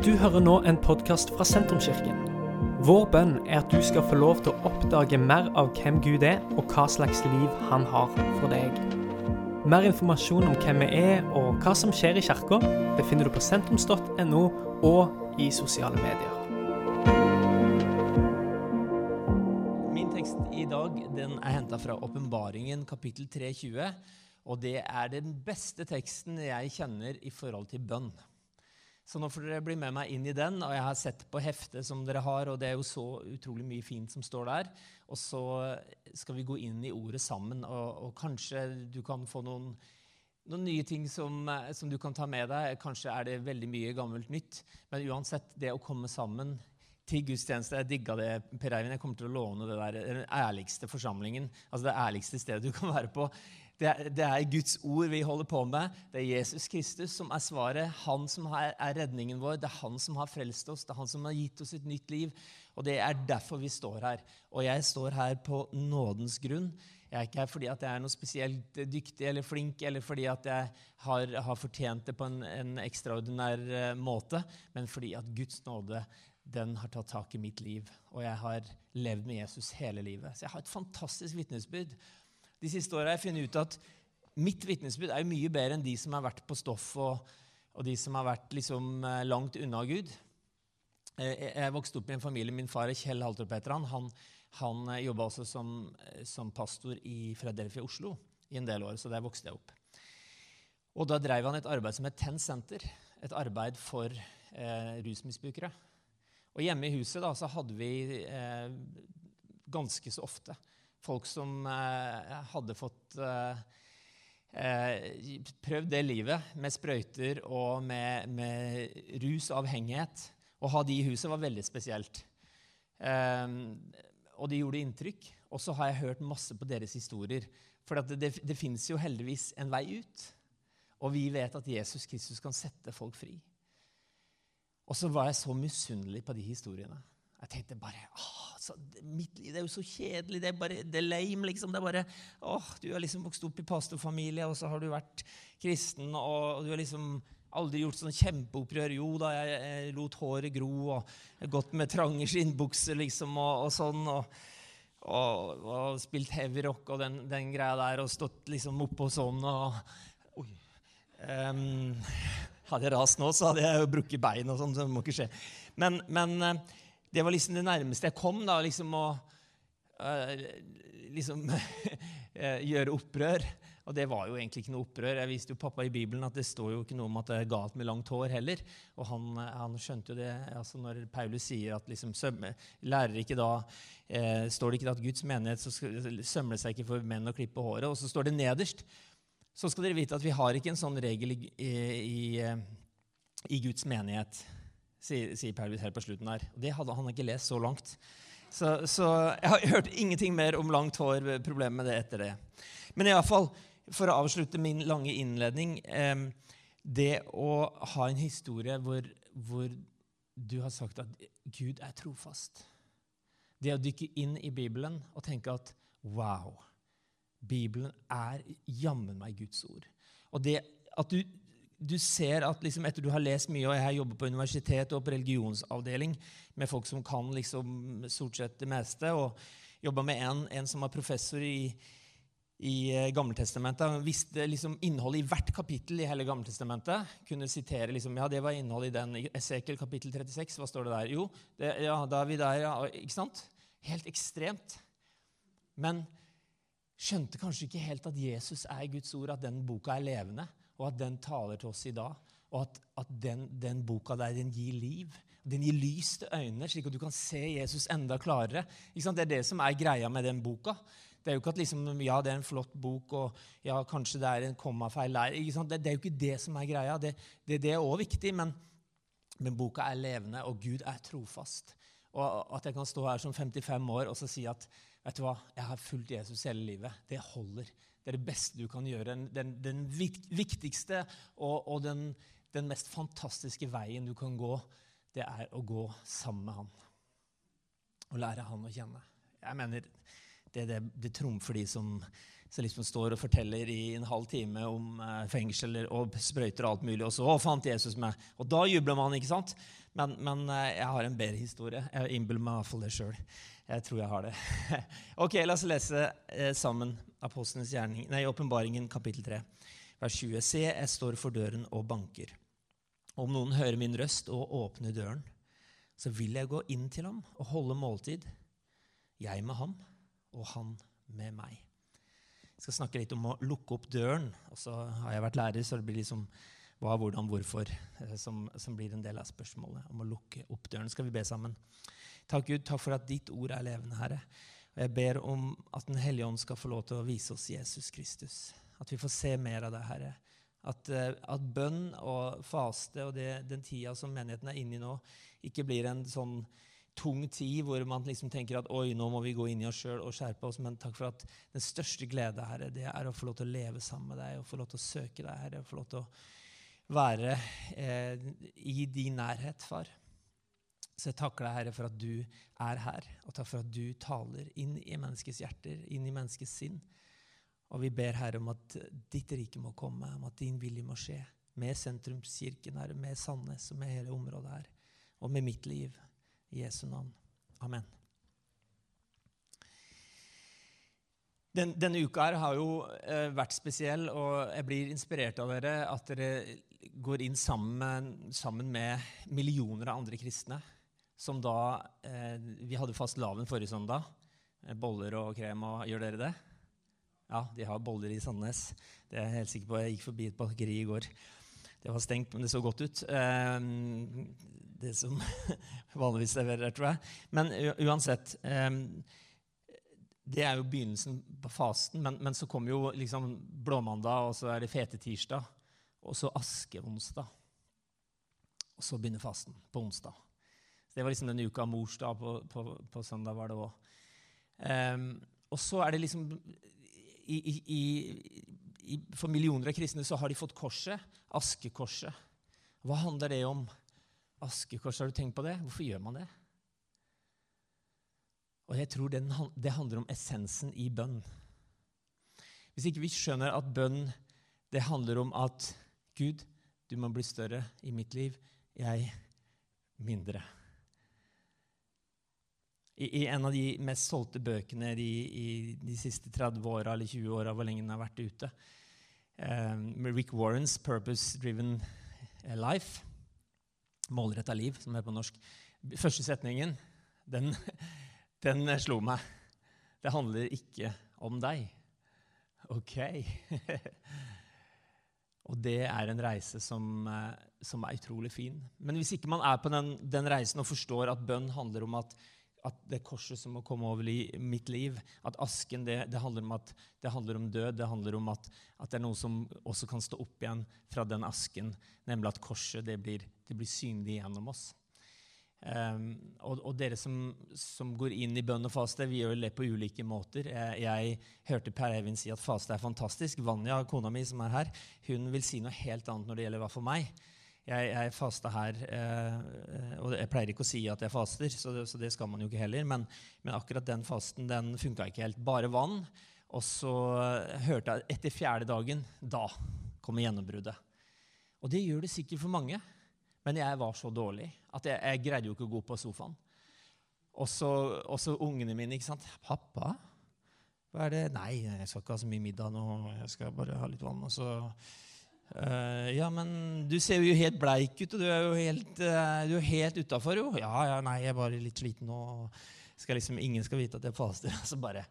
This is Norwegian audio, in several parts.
Du hører nå en podkast fra Sentrumskirken. Vår bønn er at du skal få lov til å oppdage mer av hvem Gud er, og hva slags liv han har for deg. Mer informasjon om hvem vi er og hva som skjer i kirka, befinner du på sentrums.no og i sosiale medier. Min tekst i dag den er henta fra Åpenbaringen kapittel 320. Og det er den beste teksten jeg kjenner i forhold til bønn. Så nå får dere bli med meg inn i den. Og jeg har sett på heftet som dere har, og det er jo så utrolig mye fint som står der. Og så skal vi gå inn i ordet sammen, og, og kanskje du kan få noen, noen nye ting som, som, du kan ta med deg. Kanskje er det veldig mye gammelt nytt. Men uansett, det å komme sammen til gudstjeneste Jeg digga det, Per Eivind. Jeg kommer til å låne det der, den ærligste forsamlingen. Altså det ærligste stedet du kan være på. Det er, Guds ord vi holder på med. Det er Jesus Kristus som er svaret. Han som er, redningen vår. Det er han som har frelst oss. Det er han som har gitt oss et nytt liv. Og det er derfor vi står her. Og jeg står her på nådens grunn. Jeg er ikke her fordi at jeg er noe spesielt dyktig eller flink, eller fordi at jeg har, har fortjent det på en, en, ekstraordinær eh, måte, men fordi at Guds nåde den har tatt tak i mitt liv. Og jeg har levd med Jesus hele livet. Så jeg har et fantastisk vitnesbyrd de siste åra har jeg funnet ut at mitt vitnesbyrd er mye bedre enn de som har vært på stoff, og, og de som har vært liksom eh, langt unna Gud. Jeg, jeg vokste opp i en familie. Min far er Kjell Haltorp heter han. Han, han eh, jobba også som, som, pastor i Fredelfia Oslo i en del år, så der vokste jeg opp. Og da drev han et arbeid som het Ten Center, et arbeid for eh, rusmisbrukere. Og hjemme i huset da, så hadde vi eh, ganske så ofte folk som eh, hadde fått eh, eh, prøvd det livet med sprøyter og med, med rus og avhengighet. Å ha de i huset var veldig spesielt. og det gjorde inntrykk. Og så har jeg hørt masse på deres historier. For det, det, det fins jo heldigvis en vei ut. Og vi vet at Jesus Kristus kan sette folk fri. Og så var jeg så misunnelig på de historiene. Jeg tenkte bare åh, Mitt liv er jo så kjedelig. Det er bare, det er lame, liksom. Det er bare, åh, Du har liksom vokst opp i pastorfamilie, og så har du vært kristen, og, du har liksom aldri gjort sånn kjempeopprør. Jo da, jeg, jeg lot håret gro, og gått med trange skinnbukser liksom, og, og sånn. og og, og, spilt heavy rock og den, den, greia der, og stått liksom oppå sånn og Oi. Um, hadde jeg rast nå, så hadde jeg jo brukket bein og sånn, så det må ikke skje. Men, men det var liksom det nærmeste jeg kom da, liksom å uh, liksom, eh, gjøre opprør. Og det var jo egentlig ikke noe opprør. Jeg viste jo pappa i Bibelen at det står jo ikke noe om at det er galt med langt hår heller. Og han, han skjønte jo det altså når Paulus sier at liksom, sømme, ikke da, eh, står det ikke at Guds menighet så sømmer seg ikke for menn å klippe håret. Og så står det nederst så skal dere vite at vi har ikke en sånn regel i, i, eh, i Guds menighet sier, sier Paulus helt på slutten her. Og det hadde han ikke lest så langt. Så, så jeg har hørt ingenting mer om langt hår, problemet med det etter det. Men i alle fall, for å avslutte min lange innledning eh, Det å ha en historie hvor, hvor du har sagt at Gud er trofast. Det å dykke inn i Bibelen og tenke at wow, Bibelen er jammen meg Guds ord. Og det at du du ser at liksom, etter du har lest mye, og jeg har jobbet på universitet og på religionsavdeling med folk som kan liksom, stort sett det meste, og jobba med en, en, som var professor i, i eh, Gammeltestamentet. Han visste liksom, innholdet i hvert kapittel i hele Gammeltestamentet. Kunne sitere liksom, ja, det var innholdet i den. Esekel kapittel 36, hva står det der? Jo, det, ja, da er vi der, ja. Ikke sant? Helt ekstremt. Men skjønte kanskje ikke helt at Jesus er Guds ord, at den boka er levende og at den taler til oss i dag. Og at, at den, den, boka der den gir liv. Den gir lys til øynene, slik at du kan se Jesus enda klarere. Det er det som er greia med den boka. Det er jo ikke at liksom, ja, det er en flott bok, og ja, kanskje det er en kommafeil der. Det, det, er jo ikke det som er greia. Det, det, det er òg viktig, men, men, boka er levende, og Gud er trofast. Og at jeg kan stå her som 55 år og så si at vet du hva, jeg har fulgt Jesus hele livet, det holder. Det er det beste du kan gjøre. Den, den viktigste og, og den, den, mest fantastiske veien du kan gå, det er å gå sammen med han. Og lære han å kjenne. Jeg mener, Det, det, det trumfer de som, som liksom står og forteller i en halv time om eh, fengsler og sprøyter og alt mulig, og så å, fant Jesus meg. Og da jubler man, ikke sant? Men, men eh, jeg har en bedre historie. Jeg innbiller meg i hvert fall det sjøl. Jeg tror jeg har det. ok, La oss lese eh, sammen Apostlenes gjerning, nei, Åpenbaringen kapittel 3, vers 20. Se, jeg står for døren og banker. Om noen hører min røst og åpner døren, så vil jeg gå inn til ham og holde måltid, jeg med ham og han med meg. Jeg skal snakke litt om å lukke opp døren. og så har jeg vært lærer, så det blir liksom hva, hvordan, hvorfor eh, som, som blir en del av spørsmålet om å lukke opp døren. Skal vi be sammen? Takk, Gud, takk for at ditt ord er levende, Herre. Og jeg ber om at Den hellige ånd skal få lov til å vise oss Jesus Kristus. At vi får se mer av det, Herre. At, eh, at bønn og faste og det, den tida som menigheten er inne i nå, ikke blir en sånn tung tid hvor man liksom tenker at oi, nå må vi gå inn i oss sjøl og skjerpe oss. Men takk for at den største glede, Herre, det er å få lov til å leve sammen med deg og få lov til å søke deg, Herre. og Få lov til å være eh, i din nærhet, far. Så jeg takker deg, Herre, for at du er her, og takk for at du taler inn i menneskets hjerter, inn i menneskets sinn. Og vi ber, Herre, om at ditt rike må komme, om at din vilje må skje. Med sentrumskirken, Herre, med Sandnes og med hele området her. Og med mitt liv. I Jesu navn. Amen. Den, denne uka her har jo eh, vært spesiell, og jeg blir inspirert av dere at dere går inn sammen, sammen med millioner av andre kristne. Som da eh, Vi hadde fast laven forrige søndag. Eh, boller og krem. og Gjør dere det? Ja, de har boller i Sandnes. Det er jeg helt sikker på. Jeg gikk forbi et bakeri i går. Det var stengt, men det så godt ut. Eh, det som vanligvis serverer, tror jeg. Men uansett eh, Det er jo begynnelsen på fasten, men, men så kommer jo liksom blåmandag, og så er det fete tirsdag, og så askeonsdag. Og så begynner fasten på onsdag. Så Det var liksom denne uka. Morsdag på, på, på søndag var det òg. Um, og så er det liksom i, i, i, For millioner av kristne så har de fått korset. Askekorset. Hva handler det om? Askekorset, har du tenkt på det? Hvorfor gjør man det? Og jeg tror den, det handler om essensen i bønn. Hvis ikke vi skjønner at bønn det handler om at Gud, du må bli større i mitt liv, jeg mindre. I, i en av de mest solgte bøkene i, i de siste 30 åra eller 20 åra, hvor lenge den har vært ute, um, Rick Warrens 'Purpose Driven Life', Målretta liv, som er på norsk. Første setningen, den, den slo meg. Det handler ikke om deg. Ok. og det er en reise som, eh, som, er utrolig fin. Men hvis ikke man er på den, den reisen og forstår at bønn handler om at at det korset som må komme over i mitt liv, at asken, det, det, handler, om at, det handler om død. Det handler om at, at, det er noe som også kan stå opp igjen fra den asken, nemlig at korset det blir, det blir synlig gjennom oss. Um, og, og, dere som, som, går inn i bønn og faste, vi gjør det på ulike måter. Jeg, jeg hørte Per Eivind si at faste er fantastisk. Vanja, kona mi som er her, hun vil si noe helt annet når det gjelder hva for meg. Jeg, jeg fasta her, eh, og jeg pleier ikke å si at jeg faster, så det, så det skal man jo ikke heller. Men, men akkurat den fasten den funka ikke helt. Bare vann. Og så hørte jeg etter fjerde dagen Da kommer gjennombruddet. Og det gjør det sikkert for mange. Men jeg var så dårlig at jeg, jeg greide jo ikke å gå på sofaen. Og så ungene mine. ikke sant? 'Pappa, hva er det?' 'Nei, jeg skal ikke ha så mye middag nå. Jeg skal bare ha litt vann.' Og så Uh, ja, men du ser jo helt bleik ut, og du er jo helt, uh, helt utafor, jo. Ja, ja, nei, jeg er bare litt sliten nå. Skal liksom, ingen skal vite at jeg faster. Altså bare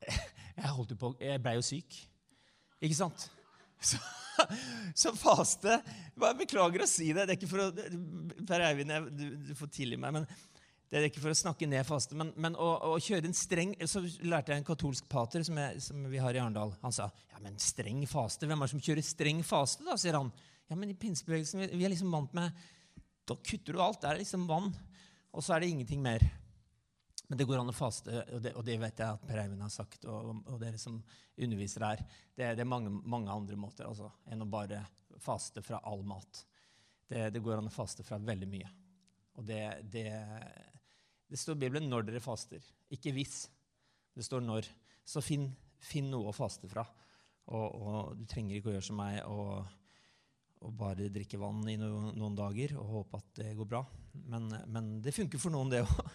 Jeg holdt jo på Jeg blei jo syk. Ikke sant? Så, så faste Bare beklager å si det. Det er ikke for å Per Eivind, du, du får tilgi meg, men det er ikke for å snakke ned faste, men, men å, å, kjøre en streng Så lærte jeg en katolsk pater som, jeg, som, vi har i Arendal. Han sa ja, men streng faste, hvem er det som kjører streng faste, da? sier han. Ja, men i pinsebevegelsen vi er liksom vant med Da kutter du alt. Det er liksom vann. Og så er det ingenting mer. Men det går an å faste, og det, og det vet jeg at Per Eivind har sagt, og, og, dere som underviser her. Det, det er mange, mange, andre måter altså, enn å bare faste fra all mat. Det, det går an å faste fra veldig mye. Og det, det, står i Bibelen 'når dere faster', ikke 'hvis'. Det står 'når'. Så finn, finn noe å faste fra. Og, og, du trenger ikke å gjøre som meg og, og bare drikke vann i noen, noen dager og håpe at det går bra. Men, men det funker for noen, det òg.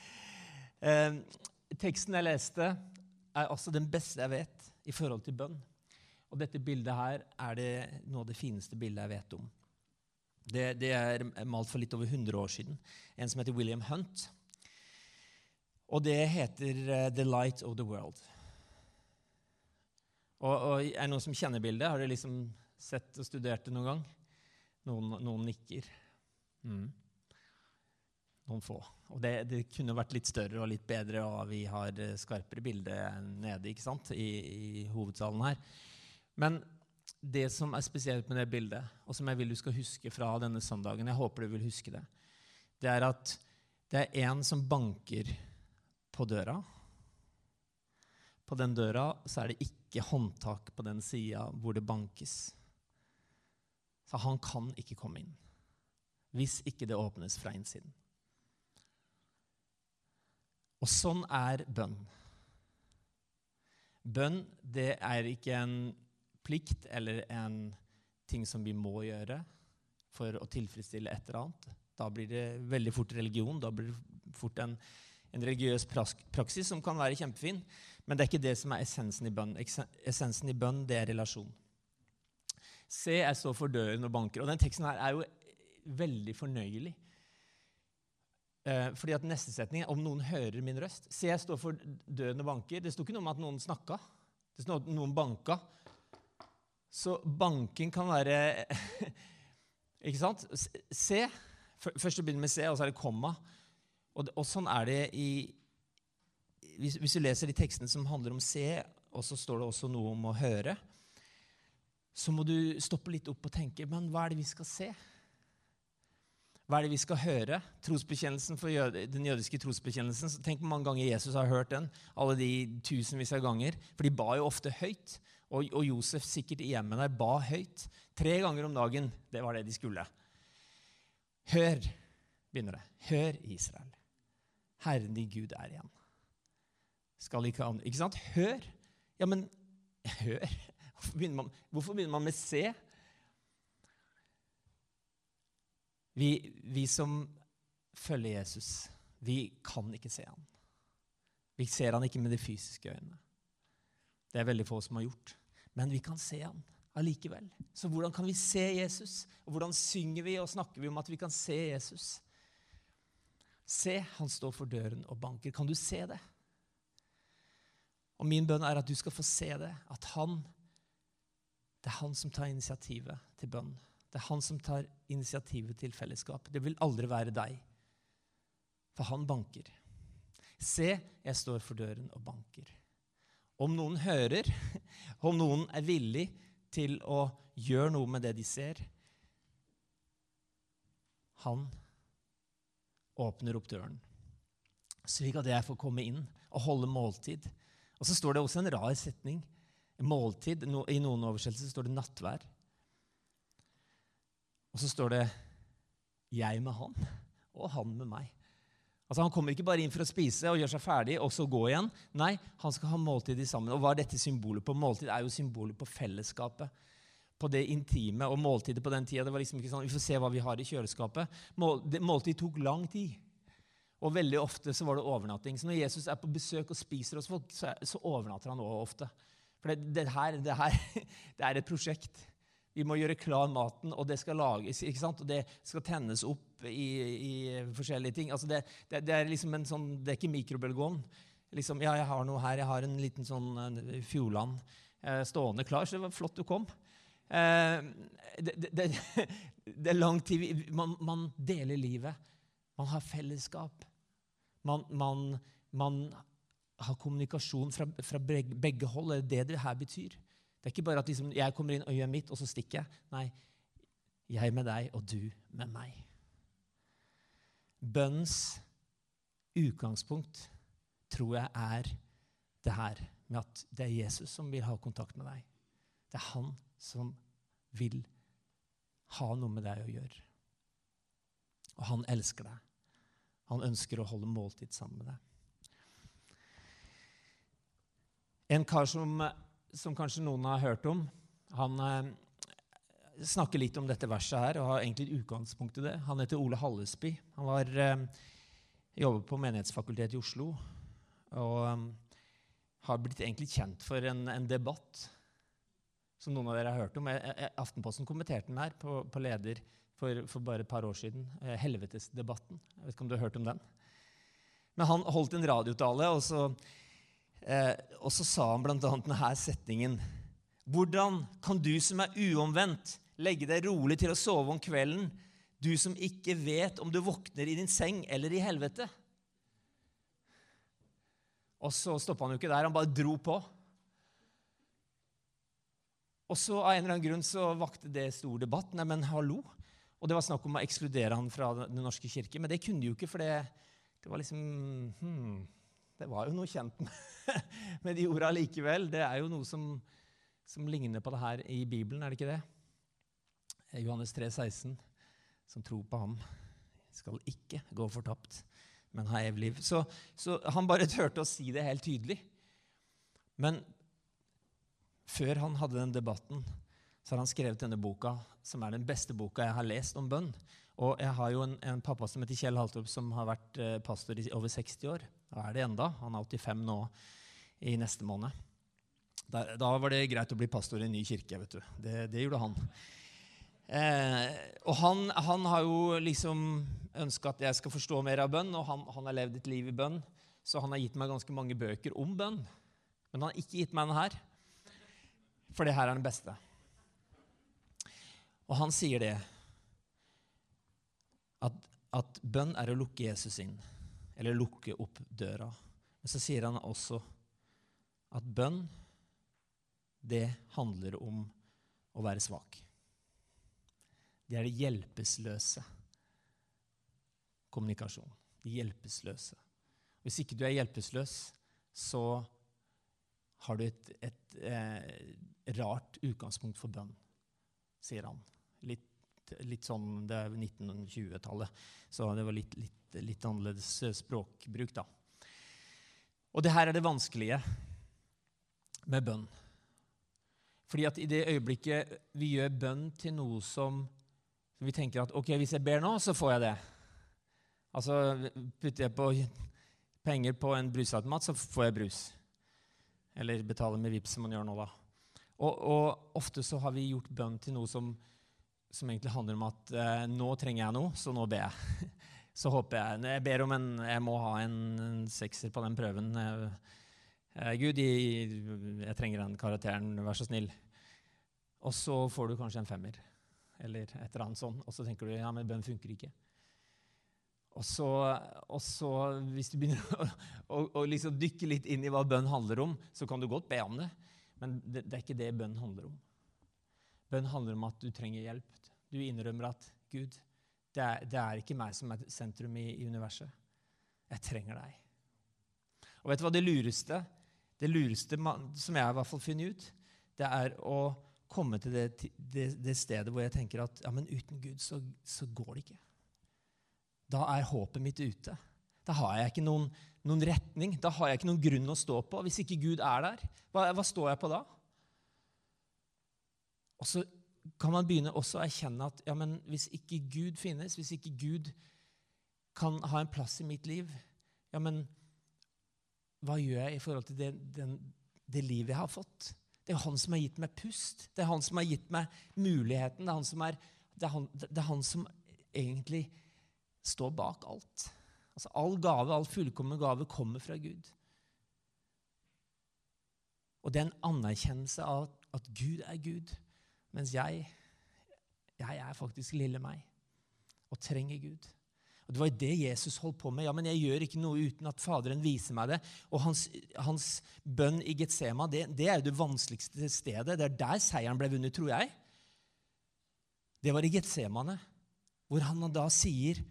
eh, teksten jeg leste, er altså den beste jeg vet i forhold til bønn. Og dette bildet her er det noe av det fineste bildet jeg vet om. Det, det er malt for litt over 100 år siden. En som heter William Hunt. Og det heter uh, 'The Light of the World'. Og, og Er det noen som kjenner bildet? Har dere liksom sett og studert det noen gang? Noen, noen nikker. Mm. Noen få. Og det, det, kunne vært litt større og litt bedre, og vi har eh, skarpere bilde nede ikke sant? I, i hovedsalen her. Men det som er spesielt med det bildet, og som jeg vil du skal huske fra denne søndagen, jeg håper du vil huske det, det er at det er en som banker på døra. På den døra så er det ikke håndtak på den sida hvor det bankes. Så han kan ikke komme inn hvis ikke det åpnes fra innsiden. Og sånn er bønn. Bønn det er ikke en plikt eller en ting som vi må gjøre for å tilfredsstille et eller annet. Da blir det veldig fort religion. Da blir det fort en en religiøs praksis som kan være kjempefin, men det er ikke det som er essensen i bønn. Essensen i bønn, det er relasjon. Se, jeg står for døren og banker. Og den teksten her er jo veldig fornøyelig. Eh, fordi at Neste setning er 'om noen hører min røst'. Se, jeg står for døren og banker. Det sto ikke noe om at noen snakka. Det sto noe om at noen banka. Så banking kan være Ikke sant? Se. Først begynner med C, og så er det komma. Og, og sånn er det i hvis, hvis, du leser de tekstene som handler om se, og så står det også noe om å høre, så må du stoppe litt opp og tenke men hva er det vi skal se? Hva er det vi skal høre? Trosbekjennelsen for jøde, Den jødiske trosbekjennelsen. Tenk hvor mange ganger Jesus har hørt den. Alle de tusenvis av ganger. For de ba jo ofte høyt. Og, og Josef sikkert i hjemmet der ba høyt. Tre ganger om dagen. Det var det de skulle. Hør, begynner det. Hør, Israel. Herren din Gud er igjen. Skal ikke andre Ikke sant? Hør. Ja, men hør. Hvorfor begynner man, hvorfor begynner man med se? Vi, vi, som følger Jesus, vi kan ikke se ham. Vi ser han ikke med de fysiske øynene. Det er veldig få som har gjort. Men vi kan se han allikevel. Så hvordan kan vi se Jesus? Og hvordan synger vi og snakker vi om at vi kan se Jesus? Se, han står for døren og banker. Kan du se det? Og min bønn er at du skal få se det. At han Det er han som tar initiativet til bønn. Det er han som tar initiativet til fellesskap. Det vil aldri være deg. For han banker. Se, jeg står for døren og banker. Om noen hører, om noen er villig til å gjøre noe med det de ser Han åpner opp døren, slik at jeg får komme inn og holde måltid. Og så står det også en rar setning. Måltid. I noen oversettelser står det nattvær. Og så står det 'jeg med han', og 'han med meg'. Altså Han kommer ikke bare inn for å spise og gjøre seg ferdig og så gå igjen. Nei, han skal ha måltid sammen. Og hva er dette symbolet på? Måltid er jo symbolet på fellesskapet på det intime og måltidet på den tida. Det var liksom ikke sånn, Vi får se hva vi har i kjøleskapet. Måltid tok lang tid. Og veldig ofte så var det overnatting. Så når Jesus er på besøk og spiser hos folk, så overnatter han også ofte. For det, det, her, det, her, det er et prosjekt. Vi må gjøre klar maten, og det skal lages. ikke sant? Og det skal tennes opp i, i forskjellige ting. Altså det, det, er liksom en sånn, det er ikke mikrobølgeovn. Liksom, ja, jeg har noe her. Jeg har en liten sånn Fjordland eh, stående klar. Så det var flott du kom. Eh, det, det, det, er lang tid man, man, deler livet. Man har fellesskap. Man, man, man har kommunikasjon fra, fra, begge hold. Det er det det her betyr. Det er ikke bare at liksom, jeg kommer inn og gjør mitt, og så stikker jeg. Nei, jeg med deg og du med meg. Bønnens utgangspunkt tror jeg er det her med at det er Jesus som vil ha kontakt med deg. Det er han som vil ha noe med deg å gjøre. Og han elsker deg. Han ønsker å holde måltid sammen med deg. En kar som, som kanskje noen har hørt om, han, snakker litt om dette verset her, og har egentlig utgangspunkt i det. Han heter Ole Hallesby. Han var, eh, jobber på Menighetsfakultetet i Oslo. Og um, har blitt egentlig kjent for en, en, debatt som noen av dere har hørt om. Aftenposten kommenterte den her på, på leder for, for, bare et par år siden. Eh, Helvetesdebatten. Jeg vet ikke om du har hørt om den? Men han holdt en radiotale, og så, eh, og så sa han bl.a. denne setningen. Hvordan kan du som er uomvendt, legge deg rolig til å sove om kvelden, du som ikke vet om du våkner i din seng eller i helvete? Og så stoppa han jo ikke der, han bare dro på. Og så av en eller annen grunn så vakte det stor debatt. Nei, men hallo? Og det var snakk om å ekskludere han fra Den norske kirke. Men det kunne de jo ikke, for det, det var liksom hmm, Det var jo noe kjent med, de orda likevel. Det er jo noe som, som, ligner på det her i Bibelen, er det ikke det? Johannes 3, 16, som tror på ham, skal ikke gå fortapt, men ha evig liv. Så, så han bare turte å si det helt tydelig. Men før han hadde den debatten, så har han skrevet denne boka, som er den beste boka jeg har lest om bønn. Og jeg har jo en, en pappa som heter Kjell Haltorp, som har vært eh, pastor i over 60 år. Og er det enda. Han er 85 nå i neste måned. Da, da var det greit å bli pastor i en ny kirke. vet du. Det, det gjorde han. Eh, og han, han, har jo liksom ønska at jeg skal forstå mer av bønn, og han, han, har levd et liv i bønn. Så han har gitt meg ganske mange bøker om bønn. Men han har ikke gitt meg den her, for det her er den beste. Og han sier det at, at bønn er å lukke Jesus inn, eller lukke opp døra. Men så sier han også at bønn, det handler om å være svak. Det er det hjelpeløse kommunikasjon. Det hjelpeløse. Hvis ikke du er hjelpeløs, så har du et, et eh, rart utgangspunkt for bønn, sier han litt sånn Det er 1920-tallet, så det var litt, litt, litt, annerledes språkbruk, da. Og det her er det vanskelige med bønn. Fordi at i det øyeblikket vi gjør bønn til noe som vi tenker at ok, hvis jeg ber nå, så får jeg det. Altså putter jeg på penger på en brusautomat, så får jeg brus. Eller betaler med VIPS, som man gjør nå, da. Og, og ofte så har vi gjort bønn til noe som som egentlig handler om at eh, nå trenger jeg noe, så nå ber jeg. så håper jeg Jeg ber om en Jeg må ha en, en sekser på den prøven. Eh, Gud, jeg, jeg, trenger den karakteren, vær så snill. Og så får du kanskje en femmer, eller et eller annet sånt. Og så tenker du ja, men bønn funker ikke. Og så, og så, hvis du begynner å, å, å liksom dykke litt inn i hva bønn handler om, så kan du godt be om det, men det, det er ikke det bønn handler om. Bønn handler om at du trenger hjelp. Du innrømmer at Gud, det er, det er ikke meg som er sentrum i, i, universet. Jeg trenger deg. Og vet du hva det lureste Det lureste man, som jeg i hvert fall finner ut, det er å komme til det, det, det stedet hvor jeg tenker at ja, men uten Gud så, så, går det ikke. Da er håpet mitt ute. Da har jeg ikke noen, noen retning. Da har jeg ikke noen grunn å stå på. Hvis ikke Gud er der, hva, hva står jeg på da? Og så kan man begynne også å erkjenne at ja, men hvis ikke Gud finnes, hvis ikke Gud kan ha en plass i mitt liv, ja, men hva gjør jeg i forhold til det, den, det livet jeg har fått? Det er han som har gitt meg pust. Det er han som har gitt meg muligheten. Det er han som, er, det er han, det er han som egentlig står bak alt. Altså All gave, all fullkommen gave, kommer fra Gud. Og det er en anerkjennelse av at Gud er Gud. Mens jeg, jeg er faktisk lille meg og trenger Gud. Og Det var det Jesus holdt på med. Ja, men jeg gjør ikke noe uten at Faderen viser meg det. Og hans, hans bønn i Getsema, det, det, er jo det vanskeligste stedet. Det er der seieren ble vunnet, tror jeg. Det var i Getsemane, hvor han da sier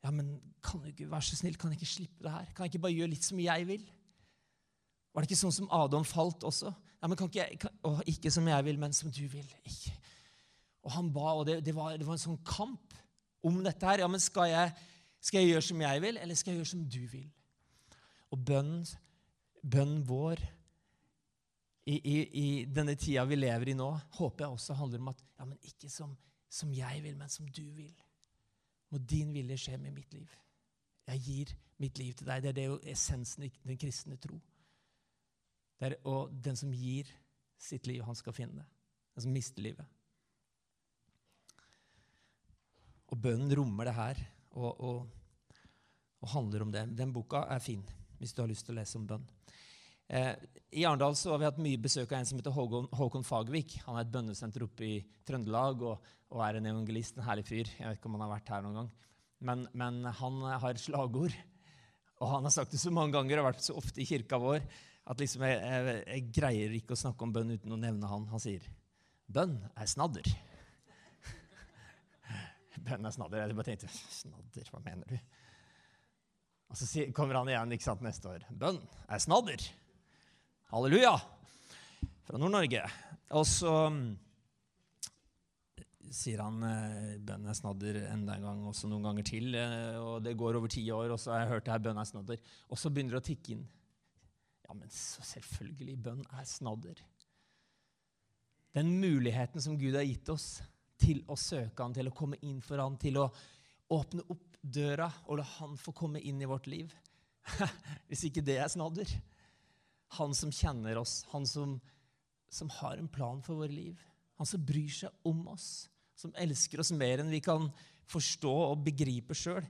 Ja, men kan du ikke være så snill, kan jeg ikke slippe det her? Kan jeg ikke bare gjøre litt som jeg vil? Var det ikke sånn som Adam falt også? Ja, men kan ikke, jeg, kan, å, ikke som jeg vil, men som du vil. Ikke. Og han ba, og det, det, var, det, var, en sånn kamp om dette her. Ja, men skal jeg, skal jeg gjøre som jeg vil, eller skal jeg gjøre som du vil? Og bønnen bønn vår i, i, i, denne tida vi lever i nå, håper jeg også handler om at ja, men ikke som, som jeg vil, men som du vil. Må din vilje skje med mitt liv. Jeg gir mitt liv til deg. Det er det jo essensen i den kristne tro. Det er, og den som gir sitt liv, han skal finne det. Den som mister livet. Og bønnen rommer det her og, og, og handler om det. Den boka er fin hvis du har lyst til å lese om bønn. Eh, I Arendal har vi hatt mye besøk av en som heter Håkon, Håkon Fagervik. Han er et bønnesenter oppe i Trøndelag og, og, er en evangelist, en herlig fyr. Jeg vet ikke om han har vært her noen gang. Men, men han har slagord, og han har sagt det så mange ganger og vært så ofte i kirka vår at liksom jeg, jeg, jeg, greier ikke å snakke om bønn uten å nevne han. Han sier bønn er snadder. bønn er snadder. Jeg bare tenkte snadder, hva mener du? Og så kommer han igjen ikke sant, neste år. Bønn er snadder. Halleluja! Fra Nord-Norge. Og så mm, sier han eh, bønn er snadder enda en gang, også noen ganger til. Eh, og det går over ti år, og så har jeg hørt det her bønn er snadder. Og så begynner det å tikke inn. Ja, men selvfølgelig, bønn er snadder. Den muligheten som Gud har gitt oss til å søke Han, til å komme inn for Han, til å åpne opp døra og la Han få komme inn i vårt liv. Hvis ikke det er snadder, han som kjenner oss, han som, som har en plan for våre liv. Han som bryr seg om oss, som elsker oss mer enn vi kan forstå og begripe sjøl.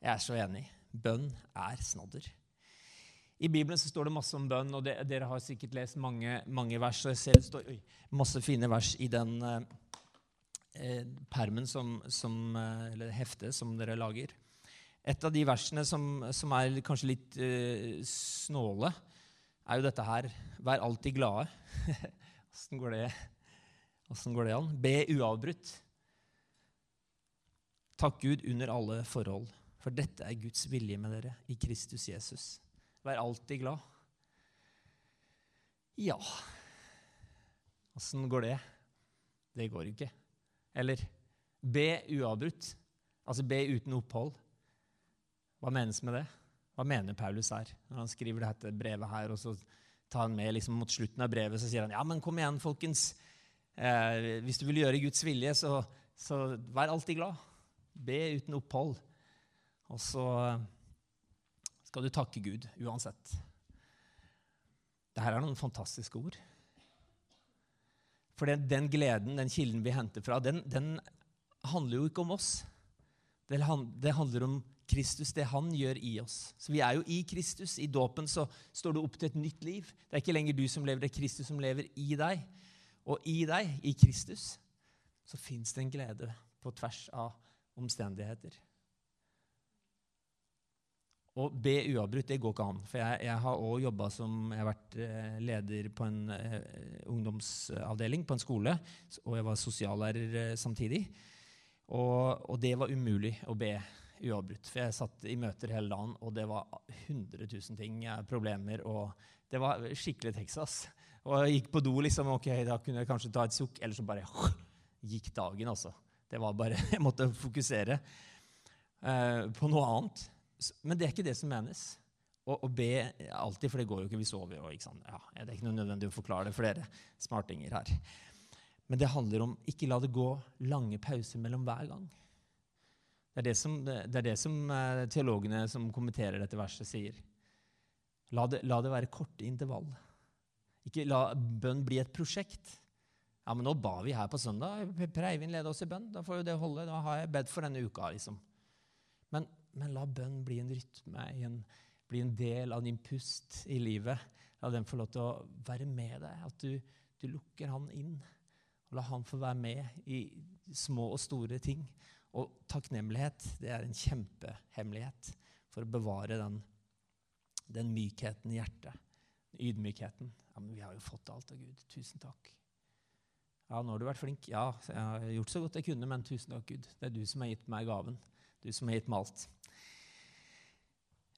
Jeg er så enig. Bønn er snadder. I Bibelen så står det masse om bønn, og det, dere har sikkert lest mange, mange vers. og jeg ser det står oi, masse fine vers i den eh, permen som, som, eh, eller heftet som dere lager. Et av de versene som, som er kanskje litt eh, snåle, er jo dette her Vær alltid glade. Åssen går, går, det an? Be uavbrutt. Takk Gud under alle forhold, for dette er Guds vilje med dere i Kristus Jesus. Vær alltid glad. Ja Åssen går det? Det går ikke. Eller be uavbrutt. Altså be uten opphold. Hva menes med det? Hva mener Paulus her når han skriver dette brevet her, og så tar han med liksom mot slutten av brevet så sier han, ja, men kom igjen, folkens. Eh, hvis du vil gjøre Guds vilje, så, så, vær alltid glad. Be uten opphold. Og så skal du takke Gud uansett. Dette er noen fantastiske ord. For den, den gleden, den kilden vi henter fra, den, den handler jo ikke om oss. Det, handler om Kristus, det han gjør i oss. Så vi er jo i Kristus. I dåpen så står du opp til et nytt liv. Det er ikke lenger du som lever, det er Kristus som lever i deg. Og i deg, i Kristus, så fins det en glede på tvers av omstendigheter. Å be uavbrutt, det går ikke an. For jeg, jeg har òg jobba som Jeg har vært eh, leder på en eh, ungdomsavdeling på en skole, og jeg var sosiallærer eh, samtidig. Og, og det var umulig å be uavbrutt. For jeg satt i møter hele dagen, og det var 100 000 ting, problemer. og Det var skikkelig Texas. Og jeg gikk på do, liksom, ok, da kunne jeg kanskje ta et sukk, eller så bare gikk dagen, altså. Det var bare, Jeg måtte fokusere eh, på noe annet. Men det er ikke det som menes. Å, be alltid, for det går jo ikke, vi sover jo. ikke sant? Ja, det er ikke noe nødvendig å forklare det for dere smartinger her. Men det handler om ikke la det gå lange pauser mellom hver gang. Det er det som, det er det som eh, teologene som kommenterer dette verset, sier. La det, la det være korte intervall. Ikke la bønn bli et prosjekt. Ja, men nå ba vi her på søndag. Per Eivind leder oss i bønn. Da får jo det holde. Da har jeg bedt for denne uka. liksom. Men, men la bønn bli en rytme, en, bli en del av din pust i livet. La den få lov til å være med deg. At du, du lukker han inn. Og la han få være med i små og store ting. Og takknemlighet det er en kjempehemmelighet for å bevare den, den mykheten i hjertet. Ydmykheten. Ja, men 'Vi har jo fått alt av Gud. Tusen takk.' Ja, nå har du vært flink. Ja, jeg har gjort så godt jeg kunne, men tusen takk, Gud. Det er du som har gitt meg gaven. Du som har gitt meg alt.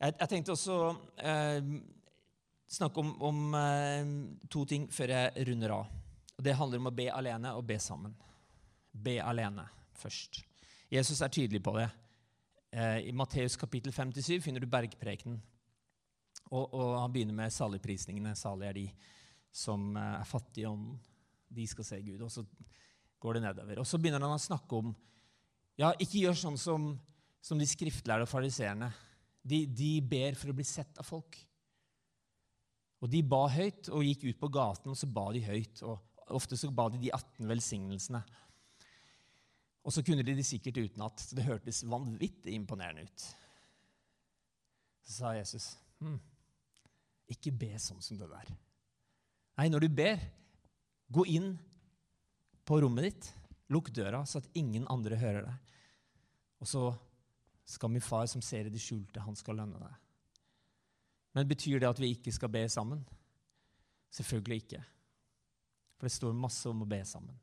Jeg, jeg tenkte også eh, snakke om, om eh, to ting før jeg runder av. Det handler om å be alene og be sammen. Be alene først. Jesus er tydelig på det. Eh, I Matteus kapittel 57 finner du bergprekenen. Og, og han begynner med saligprisningene. Salig er de som eh, er fattige ånden. De skal se Gud. Og så går det nedover. Og så begynner han å snakke om ja, ikke gjør sånn som, som de skriftlærde og fariseerne. De, de ber for å bli sett av folk. Og de ba høyt og gikk ut på gaten, og så ba de høyt. og Ofte så ba de de 18 velsignelsene. Og så kunne de det sikkert utenat, så det hørtes vanvittig imponerende ut. Så sa Jesus, hm, ikke be sånn som det der. Nei, når du ber, gå inn på rommet ditt, lukk døra så at ingen andre hører deg. Og så skal min far som ser i det skjulte, han skal lønne deg. Men betyr det at vi ikke skal be sammen? Selvfølgelig ikke. For det står masse om å be sammen.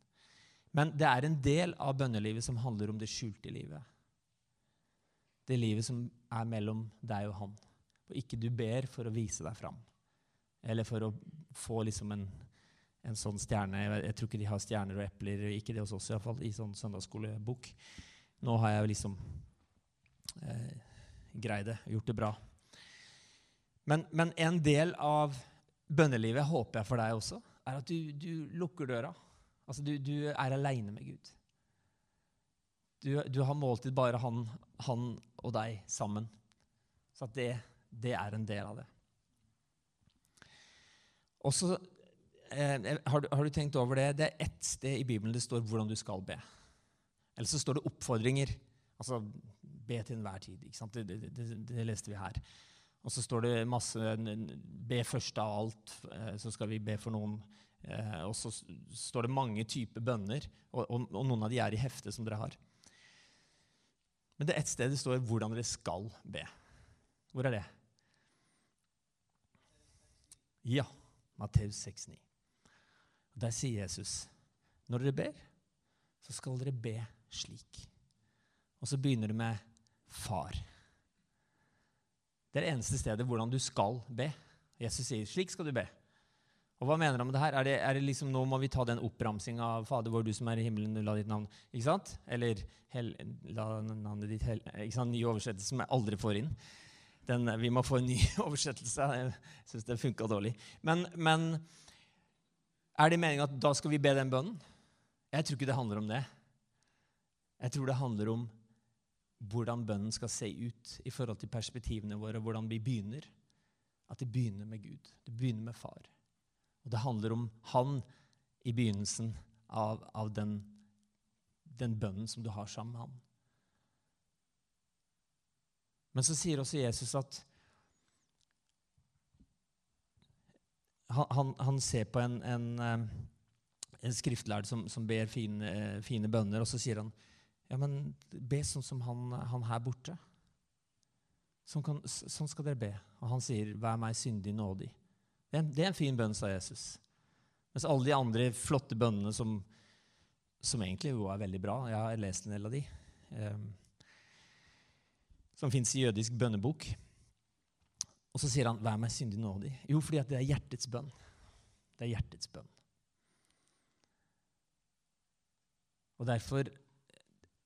Men det er en del av bønnelivet som handler om det skjulte livet. Det livet som er mellom deg og han. Og ikke du ber for å vise deg fram. Eller for å få liksom en, en sånn stjerne. Jeg, jeg, tror ikke de har stjerner og epler, ikke det hos oss iallfall, i sånn søndagsskolebok. Nå har jeg liksom greid det, gjort det bra. Men, men, en del av bønnelivet, håper jeg for deg også, er at du, du lukker døra. Altså, du, du er aleine med Gud. Du, du, har måltid bare han, han, og deg sammen. Så det, det, er en del av det. Og så eh, har, har, du tenkt over det? Det er ett sted i Bibelen det står hvordan du skal be. Eller så står det oppfordringer. Altså be til enhver tid. Det, det, det, det leste vi her. Og så står det masse Be først av alt, eh, så skal vi be for noen. Eh, og så står det mange typer bønner, og, og, og, noen av de er i heftet som dere har. Men det er ett sted det står hvordan dere skal be. Hvor er det? Ja, Matteus 6,9. Der sier Jesus når dere ber, så skal dere be slik. Og så begynner det med far. Det er det eneste stedet hvordan du skal be. Jesus sier slik skal du be. Og hva mener han med det her? Er det, er det liksom, Nå må vi ta den oppramsinga av Fader vår, du som er i himmelen, la ditt navn Ikke sant? Eller hel, la navnet ditt hel, ikke sant? Ny oversettelse som jeg aldri får inn. Den, vi må få en ny oversettelse. Jeg syns det funka dårlig. Men, men er det meninga at da skal vi be den bønnen? Jeg tror ikke det handler om det. Jeg tror det handler om hvordan bønnen skal se ut i forhold til perspektivene våre, hvordan vi begynner. At det begynner med Gud. Det begynner med far. Og det handler om han i begynnelsen av, av den, den bønnen som du har sammen med han. Men så sier også Jesus at han, han, ser på en, en, eh, en skriftlærd som, som ber fine, fine bønner, og så sier han ja, men be sånn som han, han her borte. Sånn, kan, sånn, skal dere be. Og han sier, 'Vær meg syndig nådig'. Det er, det er en fin bønn, sa Jesus. Mens alle de andre flotte bønnene som, som egentlig jo er veldig bra Jeg har lest en del av de. Eh, som fins i jødisk bønnebok. Og så sier han 'vær meg syndig nådig'. Jo, fordi det er hjertets bønn. Det er hjertets bønn. Og derfor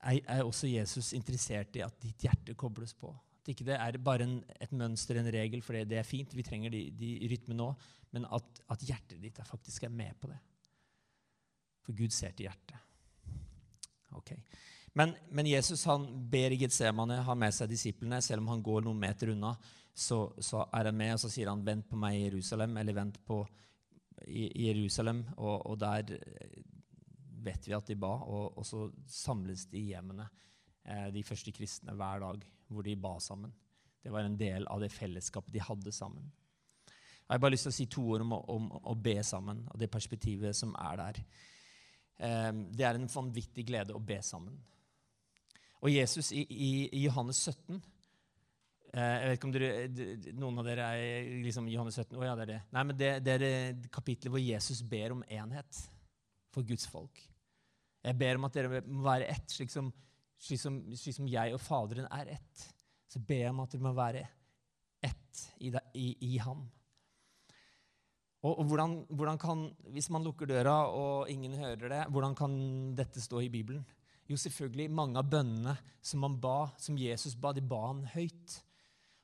er også Jesus interessert i at ditt hjerte kobles på. At ikke det er bare en, et mønster, en regel, for det, er fint, vi trenger de, de rytmene nå, men at, at, hjertet ditt er faktisk er med på det. For Gud ser til hjertet. Ok. Men, men, Jesus han ber i Getsemane, har med seg disiplene. Selv om han går noen meter unna, så, så er han med, og så sier han 'vent på meg i Jerusalem', eller 'vent på i, i Jerusalem'. Og, og der vet vi at de ba, og, og så samles de i hjemmene, eh, de første kristne, hver dag, hvor de ba sammen. Det var en del av det fellesskapet de hadde sammen. Jeg har bare lyst til å si to ord om, om, om å be sammen, og det perspektivet som er der. Eh, det er en vanvittig glede å be sammen. Og Jesus i, i, i Johannes 17 eh, jeg vet ikke om dere, Noen av dere er liksom Johannes 17. Å ja, det er det. Nei, men det, det er kapitlet hvor Jesus ber om enhet for Guds folk. Jeg ber om at dere må være ett, slik som, slik som, slik som jeg og Faderen er ett. Så ber jeg om at dere må være ett i, i, i ham. Og, og hvordan, hvordan, kan, Hvis man lukker døra og ingen hører det, hvordan kan dette stå i Bibelen? Jo, selvfølgelig, mange av bønnene som, man ba, som Jesus ba, de ba han høyt.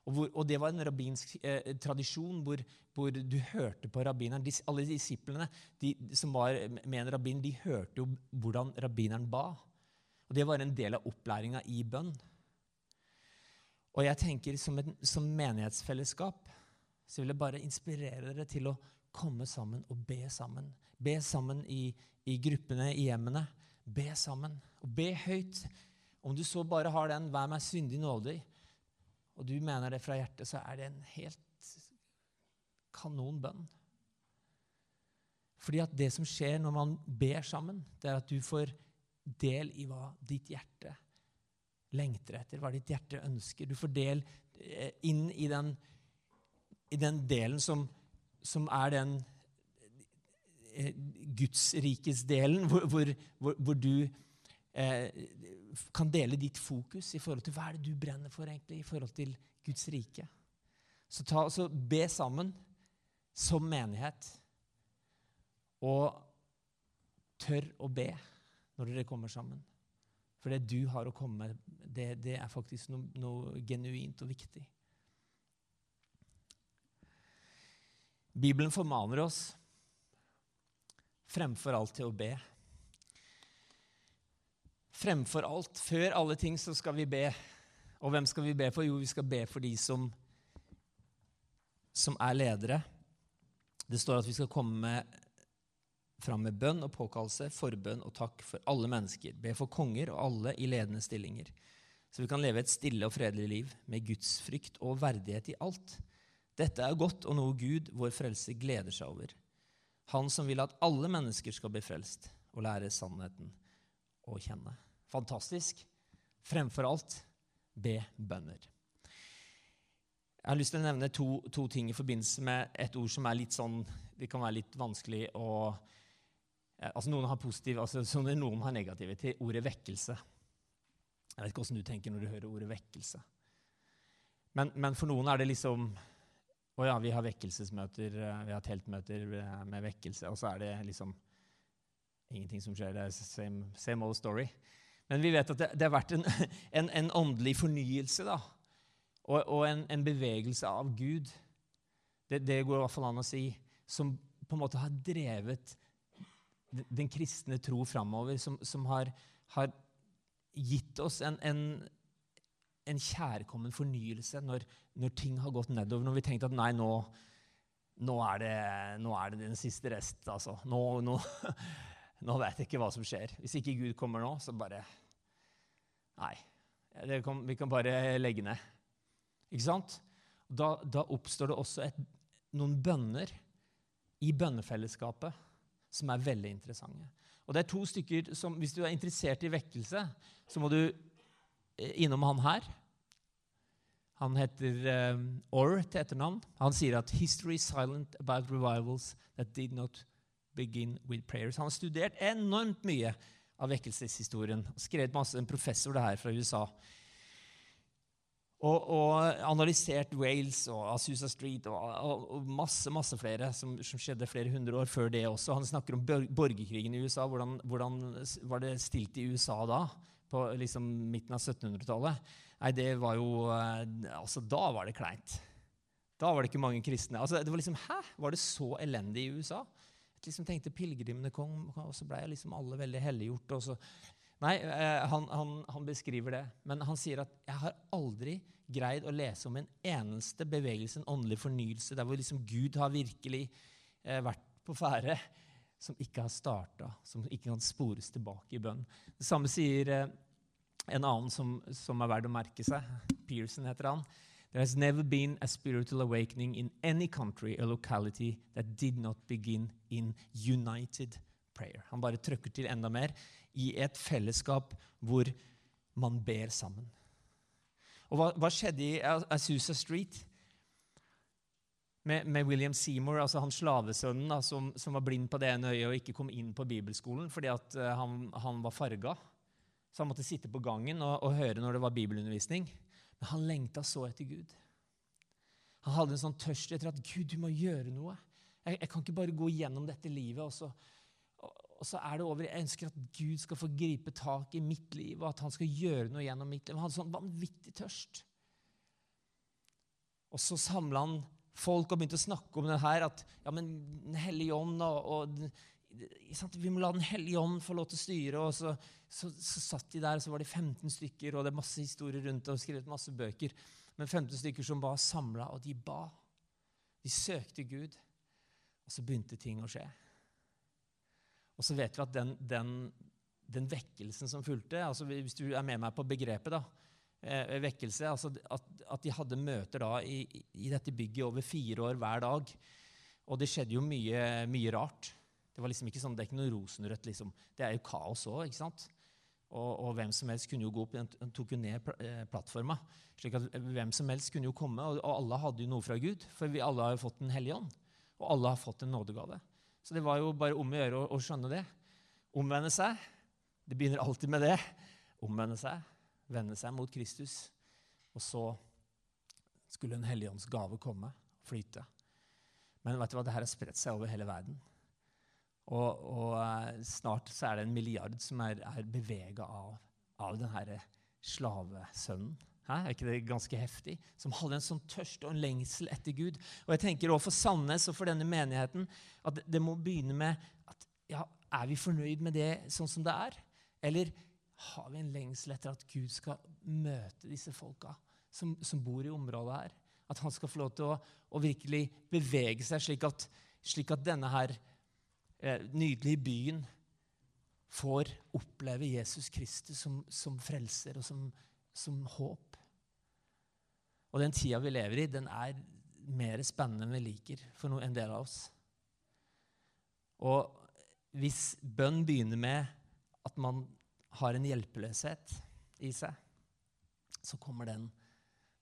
Og, hvor, og, det var en rabbinsk eh, tradisjon hvor, hvor, du hørte på rabbineren. De, alle disiplene de, som var med en rabbin, de hørte jo hvordan rabbineren ba. Og Det var en del av opplæringa i bønn. Og jeg tenker som, en, som menighetsfellesskap så vil jeg bare inspirere dere til å komme sammen og be sammen. Be sammen i, i gruppene i hjemmene. Be sammen. Og be høyt. Om du så bare har den 'vær meg syndig nådig', og du mener det fra hjertet, så er det en helt kanon bønn. Fordi at det som skjer når man ber sammen, det er at du får del i hva ditt hjerte lengter etter, hva ditt hjerte ønsker. Du får del eh, inn i den, i den delen som, som er den eh, gudsrikesdelen, hvor, hvor, hvor, hvor du kan dele ditt fokus i forhold til hva er det du brenner for egentlig, i forhold til Guds rike. Så, ta, så be sammen som menighet. Og tør å be når dere kommer sammen. For det du har å komme med, det, det er faktisk noe, noe, genuint og viktig. Bibelen formaner oss fremfor alt til å be. Fremfor alt, før alle ting, så skal vi be. Og hvem skal vi be for? Jo, vi skal be for de som, som er ledere. Det står at vi skal komme fram med bønn og påkallelse, forbønn og takk for alle mennesker. Be for konger og alle i ledende stillinger. Så vi kan leve et stille og fredelig liv med gudsfrykt og verdighet i alt. Dette er godt og noe Gud, vår frelse, gleder seg over. Han som vil at alle mennesker skal bli frelst og lære sannheten å kjenne. Fantastisk. Fremfor alt be bønner. Jeg har lyst til å nevne to, to, ting i forbindelse med et ord som er litt sånn, det kan være litt vanskelig å altså Noen har positive, altså noen har negative til ordet vekkelse. Jeg vet ikke åssen du tenker når du hører ordet vekkelse. Men, men, for noen er det liksom Å ja, vi har vekkelsesmøter, eh, vi har teltmøter eh, med vekkelse, og så er det liksom ingenting som skjer. Det er same, same old story. Men vi vet at det, det har vært en, en, en, åndelig fornyelse da, og, og en, en, bevegelse av Gud. Det, det går i hvert fall an å si. Som på en måte har drevet den kristne tro framover, som, som har, har, gitt oss en, en, en kjærkommen fornyelse når, når, ting har gått nedover. Når vi tenkte at nei, nå, nå, er, det, nå er, det, den siste rest. Altså. Nå, nå, nå, vet jeg ikke hva som skjer. Hvis ikke Gud kommer nå, så bare Nei. Kan, vi kan bare legge ned. Ikke sant? Da, da oppstår det også et, noen bønner i bønnefellesskapet som er veldig interessante. Og det er to stykker som, Hvis du er interessert i vekkelse, så må du eh, innom han her. Han heter um, Orr til etternavn. Han sier at 'history is silent about revivals that did not begin with prayers'. Han har studert enormt mye av vekkelseshistorien. Skrevet masse, En professor det her fra USA og, og, analysert Wales og Asusa Street og, og masse masse flere som, som, skjedde flere hundre år før det også. Han snakker om borgerkrigen i USA. Hvordan, hvordan var det stilt i USA da? På liksom midten av 1700-tallet? Nei, det var jo eh, Altså, da var det kleint. Da var det ikke mange kristne. Altså, det var liksom, Hæ? Var det så elendig i USA? Liksom tenkte pilegrimene kom, og så ble liksom alle veldig helliggjort. og så Nei, eh, han, han, han, beskriver det. Men han sier at 'jeg har aldri greid å lese om en eneste bevegelse, en åndelig fornyelse, der hvor liksom Gud har virkelig eh, vært på ferde, som ikke har starta, som ikke kan spores tilbake i bønn. Det samme sier eh, en annen som, som er verdt å merke seg. Pearson heter han. There has never been a spiritual awakening in any country or locality that did not begin in united prayer. Han bare trykker til enda mer i et fellesskap hvor man ber sammen. Og hva, hva skjedde i Asusa Street? Med, med, William Seymour, altså han slavesønnen da, som, som, var blind på det ene øyet og ikke kom inn på bibelskolen fordi at, uh, han, han, var farga. Så han måtte sitte på gangen og, og, høre når det var bibelundervisning. Men han lengta så etter Gud. Han hadde en sånn tørst etter at Gud, du må gjøre noe. Jeg, jeg kan ikke bare gå gjennom dette livet og så, og så er det over. Jeg ønsker at Gud skal få gripe tak i mitt liv, og at han skal gjøre noe gjennom mitt liv. Han hadde sånn vanvittig tørst. Og så samla han folk og begynte å snakke om det her, at ja, men Den hellige ånd og, og Vi må la Den hellige ånd få lov til å styre. og så, så, så, satt de der, og så var de 15 stykker, og det er masse historier rundt det, og skrevet masse bøker. Men 15 stykker som var samla, og de ba. De søkte Gud. Og så begynte ting å skje. Og så vet vi at den, den, den vekkelsen som fulgte altså Hvis du er med meg på begrepet, da, eh, vekkelse. Altså at, at, de hadde møter da i, i, dette bygget over fire år hver dag. Og det skjedde jo mye, mye rart. Det var liksom ikke sånn, det er ikke noe rosenrødt. liksom. Det er jo kaos òg. Og, og, hvem som helst kunne jo gå opp, Den tok jo ned eh, plattforma. slik at Hvem som helst kunne jo komme, og, og alle hadde jo noe fra Gud. For vi alle har jo fått Den hellige ånd. Og alle har fått en nådegave. Så det var jo bare om å gjøre å, å skjønne det. Omvende seg. Det begynner alltid med det. Omvende seg vende seg mot Kristus. Og så skulle en helligåndsgave komme flyte. Men vet du hva, det her har spredt seg over hele verden. Og, og uh, snart så er det en milliard som er, er bevega av, av denne slavesønnen. Hæ? Er ikke det ganske heftig? Som hadde en sånn tørst og en lengsel etter Gud. Og jeg tenker også For Sandnes og for denne menigheten at det, må begynne med at ja, Er vi fornøyd med det sånn som det er? Eller har vi en lengsel etter at Gud skal møte disse folka som, som bor i området her. At han skal få lov til å, å virkelig bevege seg, slik at, slik at denne her eh, nydelige byen får oppleve Jesus Kristus som, som frelser og som, som, håp. Og den tida vi lever i, den er mer spennende enn vi liker for en del av oss. Og hvis bønn begynner med at man har en hjelpeløshet i seg, så kommer den,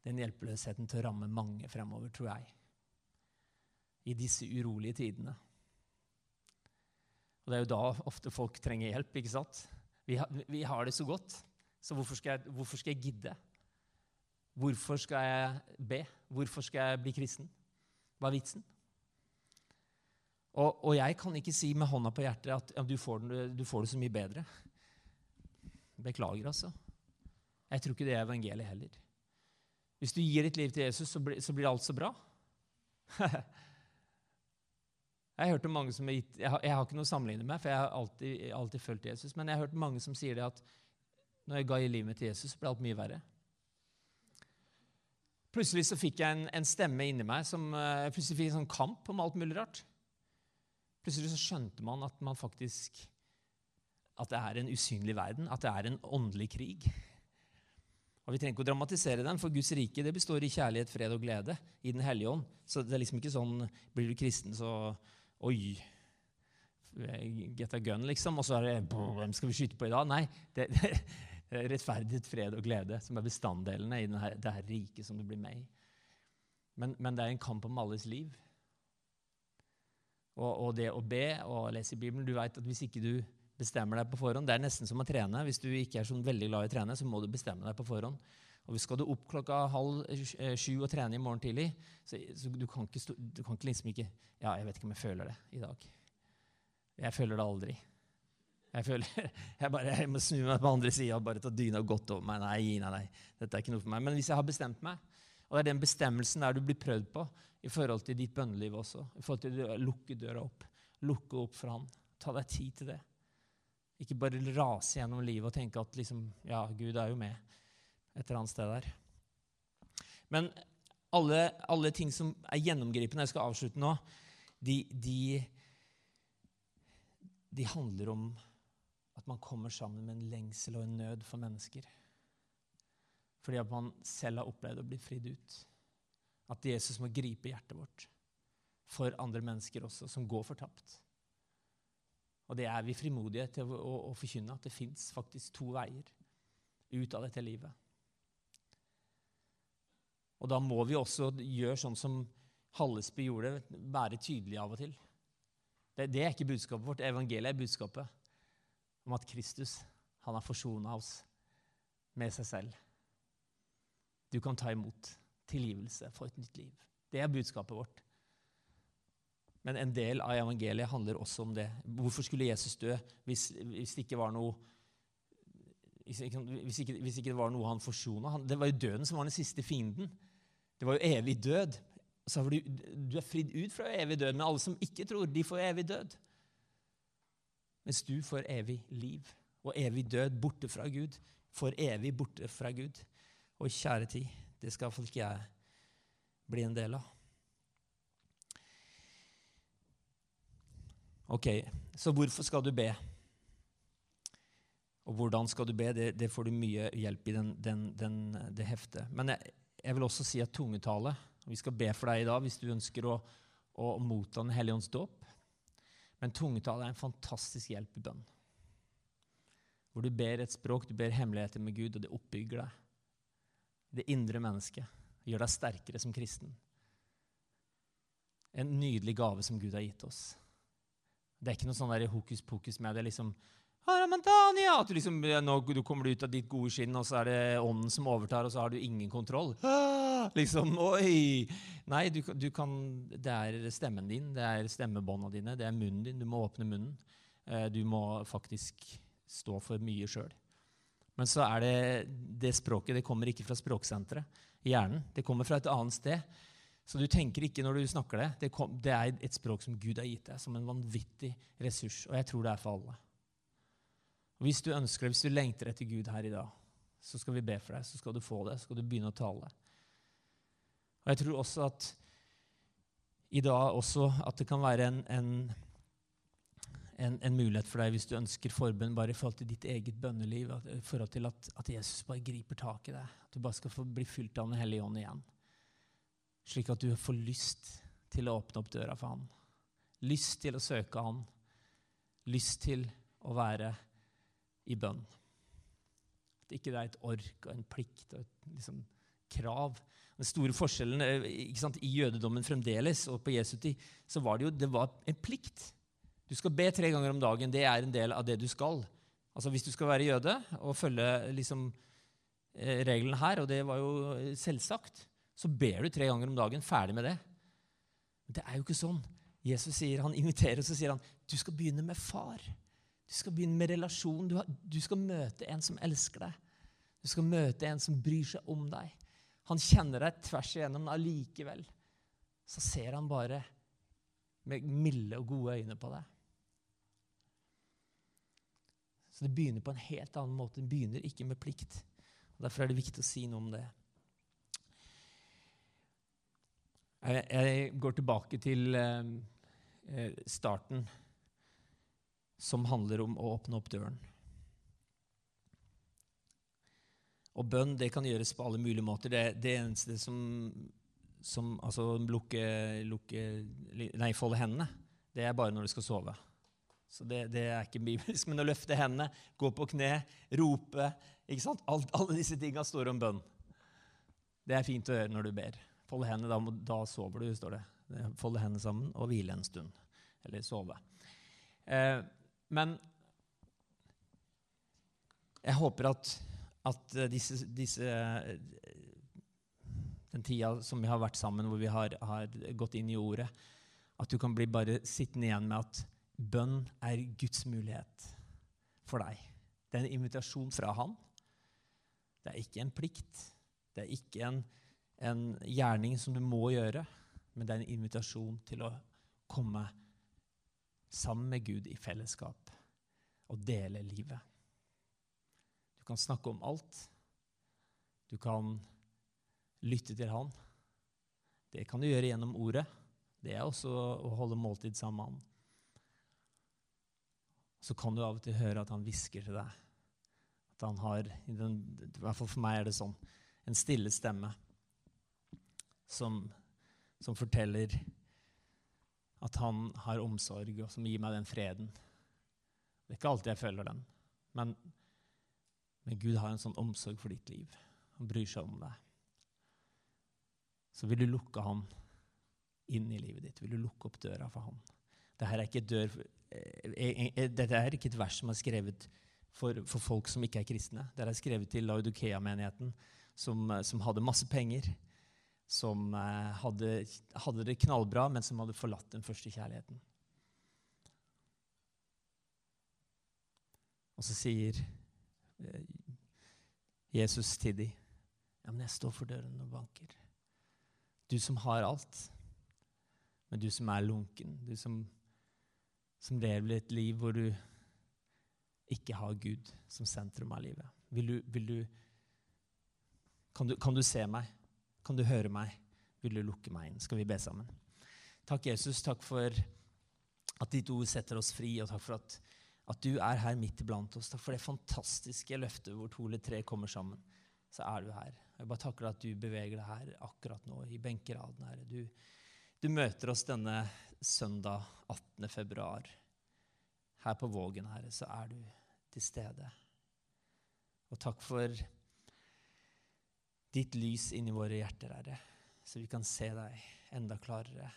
den hjelpeløsheten til å ramme mange fremover, tror jeg. I disse urolige tidene. Og Det er jo da ofte folk trenger hjelp. ikke sant? Vi, har, vi har det så godt, så hvorfor skal, jeg, hvorfor skal jeg gidde? Hvorfor skal jeg be? Hvorfor skal jeg bli kristen? Hva er vitsen? Og, og jeg kan ikke si med hånda på hjertet at ja, du, får du får det så mye bedre. Beklager, altså. Jeg tror ikke det er evangeliet heller. Hvis du gir ditt liv til Jesus, så blir, så blir alt så bra. jeg hørte mange som har gitt, jeg har, jeg har, ikke noe å sammenligne med, for jeg har alltid, alltid fulgt Jesus, men jeg har hørt mange som sier det at når jeg ga i livet mitt til Jesus, ble alt mye verre. Plutselig så fikk jeg en, en stemme inni meg som uh, plutselig fikk en sånn kamp om alt mulig rart. Plutselig så skjønte man at man faktisk at det er en usynlig verden, at det er en åndelig krig. Og Vi trenger ikke å dramatisere den, for Guds rike det består i kjærlighet, fred og glede i Den hellige ånd. Så det er liksom ikke sånn blir du kristen, så Oi, get a gun, liksom. Og så er det Hvem skal vi skyte på i dag? Nei. Det, det, er rettferdighet, fred og glede som er bestanddelene i denne, det her riket som du blir med i. Men, men, det er en kamp om alles liv. Og, og det å be og lese i Bibelen Du vet at hvis ikke du bestemmer deg på forhånd. Det er nesten som å trene. Hvis du ikke er så veldig glad i å trene, så må du bestemme deg på forhånd. Og Skal du opp klokka halv eh, sju og trene i morgen tidlig, så, så du, kan ikke, du, kan ikke, liksom ikke Ja, jeg vet ikke om jeg føler det i dag. Jeg føler det aldri. Jeg føler, jeg, bare, jeg må snu meg på andre sida og bare ta dyna godt over meg. Nei, nei, nei, dette er ikke noe for meg. Men hvis jeg har bestemt meg, og det er den bestemmelsen der du blir prøvd på i forhold til ditt bønneliv også, i forhold til å lukke døra opp, lukke opp for Han, ta deg tid til det. Ikke bare rase gjennom livet og tenke at liksom, ja, Gud er jo med et eller annet sted der. Men alle, alle ting som er gjennomgripende, jeg skal avslutte nå, de, de, de handler om at man kommer sammen med en lengsel og en nød for mennesker. Fordi at man selv har opplevd å bli fridd ut. At Jesus må gripe hjertet vårt for andre mennesker også, som går fortapt. Og det er vi frimodige til å, å, å forkynne, at det fins faktisk to veier ut av dette livet. Og da må vi også gjøre sånn som Hallesby gjorde, være tydelige av og til. Det, det, er ikke budskapet vårt. Evangeliet er budskapet om at Kristus han har forsona oss med seg selv. Du kan ta imot tilgivelse for et nytt liv. Det er budskapet vårt. Men en del av evangeliet handler også om det. Hvorfor skulle Jesus dø hvis, hvis det ikke var noe hvis ikke, hvis ikke, hvis ikke det var noe han forsona? Det var jo døden som var den siste fienden. Det var jo evig død. Så du, du er fridd ut fra evig død, men alle som ikke tror, de får evig død. Mens du får evig liv og evig død borte fra Gud. For evig borte fra Gud. Og kjære tid, det skal iallfall ikke jeg bli en del av. Ok, så hvorfor skal du be? Og hvordan skal du be? Det, det får du mye hjelp i den, den, den, det heftet. Men jeg, jeg, vil også si at tungetale Vi skal be for deg i dag hvis du ønsker å, å motta Den hellige ånds dåp. Men tungetale er en fantastisk hjelp i bønn. Hvor du ber et språk, du ber hemmeligheter med Gud, og det oppbygger deg. Det indre mennesket. Gjør deg sterkere som kristen. En nydelig gave som Gud har gitt oss. Det er ikke noe sånn der hokus pokus med det. liksom, at du, liksom, nå, du kommer ut av ditt gode skinn, og så er det ånden som overtar, og så har du ingen kontroll. Liksom, oi! Nei, du, du kan, det er stemmen din, det er stemmebåndene dine, det er munnen din. Du må åpne munnen. Eh, du må faktisk stå for mye sjøl. Men så er det det språket det kommer ikke fra språksenteret hjernen. Det kommer fra et annet sted. Så du tenker ikke når du snakker det. Det, kom, det er et språk som Gud har gitt deg som en vanvittig ressurs. Og jeg tror det er for alle. Og Hvis du ønsker det, hvis du lengter etter Gud her i dag, så skal vi be for deg. Så skal du få det. Så skal du begynne å tale. Og jeg tror også at i dag også at det kan være en, en en, en, mulighet for deg hvis du ønsker forbønn bare i forhold til ditt eget bønneliv. I forhold til at, at, Jesus bare griper tak i deg. At du bare skal få bli fylt av Den hellige ånd igjen. Slik at du får lyst til å åpne opp døra for Han. Lyst til å søke Han. Lyst til å være i bønn. At ikke det er et ork og en plikt og et liksom, krav. Den store forskjellen eh, sant, i jødedommen fremdeles og på Jesu tid så var det jo det var en plikt. Du skal be tre ganger om dagen. Det er en del av det du skal. Altså Hvis du skal være jøde og følge liksom, eh, reglene her, og det var jo selvsagt, så ber du tre ganger om dagen. Ferdig med det. Men det er jo ikke sånn. Jesus sier, han inviterer, og så sier han du skal begynne med far. Du skal begynne med relasjon. Du, du skal møte en som elsker deg. Du skal møte en som bryr seg om deg. Han kjenner deg tvers igjennom, men allikevel så ser han bare med milde og gode øyne på deg. Så det begynner på en helt annen måte. Det begynner ikke med plikt. Og Derfor er det viktig å si noe om det. Jeg, jeg går tilbake til eh, eh, starten, som handler om å åpne opp døren. Og bønn det kan gjøres på alle mulige måter. Det, det eneste som, som Altså lukke, lukke Nei, folde hendene, det er bare når du skal sove. Så det, det, er ikke bibelsk. Men å løfte hendene, gå på kne, rope ikke sant? Alt, Alle disse tinga står om bønn. Det er fint å gjøre når du ber. Folde hendene, da, da, sover du, står det. Folde hendene sammen og hvile en stund. Eller sove. Eh, men jeg håper at, at disse, disse, Den tida som vi har vært sammen, hvor vi har, har gått inn i ordet, at du kan bli bare sittende igjen med at Bønn er Guds mulighet for deg. Det er en invitasjon fra Han. Det er ikke en plikt. Det er ikke en, en gjerning som du må gjøre, men det er en invitasjon til å komme sammen med Gud i fellesskap og dele livet. Du kan snakke om alt. Du kan lytte til Han. Det kan du gjøre gjennom ordet. Det er også å holde måltid sammen med Han så kan du av og til høre at han hvisker til deg. At han har, i, den, i hvert fall for meg er det sånn, en stille stemme som, som forteller at han har omsorg, og som gir meg den freden. Det er ikke alltid jeg føler den, men, men Gud har en sånn omsorg for ditt liv. Han bryr seg om deg. Så vil du lukke han inn i livet ditt. Vil du lukke opp døra for han. Dette er ikke, dør, eh, eh, eh, dette er ikke et vers som er skrevet for, for, folk som ikke er kristne. Det er skrevet til Laudokea-menigheten, som, som, hadde masse penger. Som hadde, hadde, det knallbra, men som hadde forlatt den første kjærligheten. Og så sier Jesus til dem ja, men jeg står for døren og banker. Du som har alt, men du som er lunken. Du som, som lever et liv hvor du ikke har Gud som sentrum av livet. Vil du, vil du, kan, du, kan du se meg? Kan du høre meg? Vil du lukke meg inn? Skal vi be sammen? Takk, Jesus. Takk for at ditt ord setter oss fri, og takk for at, at du er her midt iblant oss. Takk for det fantastiske løftet hvor to eller tre kommer sammen. Så er du her. Jeg bare takker deg at du beveger deg her akkurat nå, i benkeraden, Herre. Du, du møter oss denne søndag 18. februar. Her på Vågen, Herre, så er du til stede. Og takk for ditt lys inni våre hjerter, Herre, så vi kan se deg enda klarere.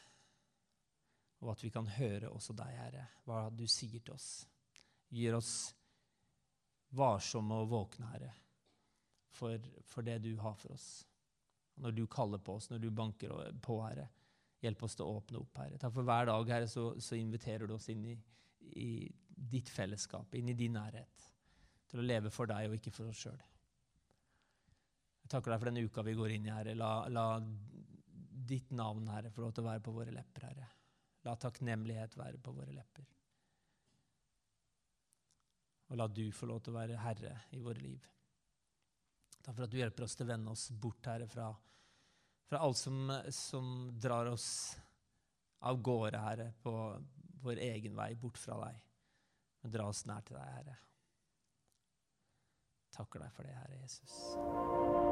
Og at vi kan høre også deg, Herre, hva du sier til oss. Gir oss varsomme og våkne, Herre, for, for det du har for oss. Når du kaller på oss, når du banker på, Herre, hjelp oss til å åpne opp, Herre. Takk for hver dag, Herre, så, så inviterer du oss inn i, i ditt fellesskap, inn i din nærhet til å leve for deg og ikke for oss sjøl. Takker deg for den uka vi går inn i, Herre. La, la ditt navn, Herre, få lov til å være på våre lepper, Herre. La takknemlighet være på våre lepper. Og la du få lov til å være herre i våre liv. Takk for at du hjelper oss til å vende oss bort, Herre, fra, fra alt som, som, drar oss av gårde, Herre, på vår egen vei, bort fra deg. Men dra oss nær til deg, Herre. Takker deg for det, Herre Jesus.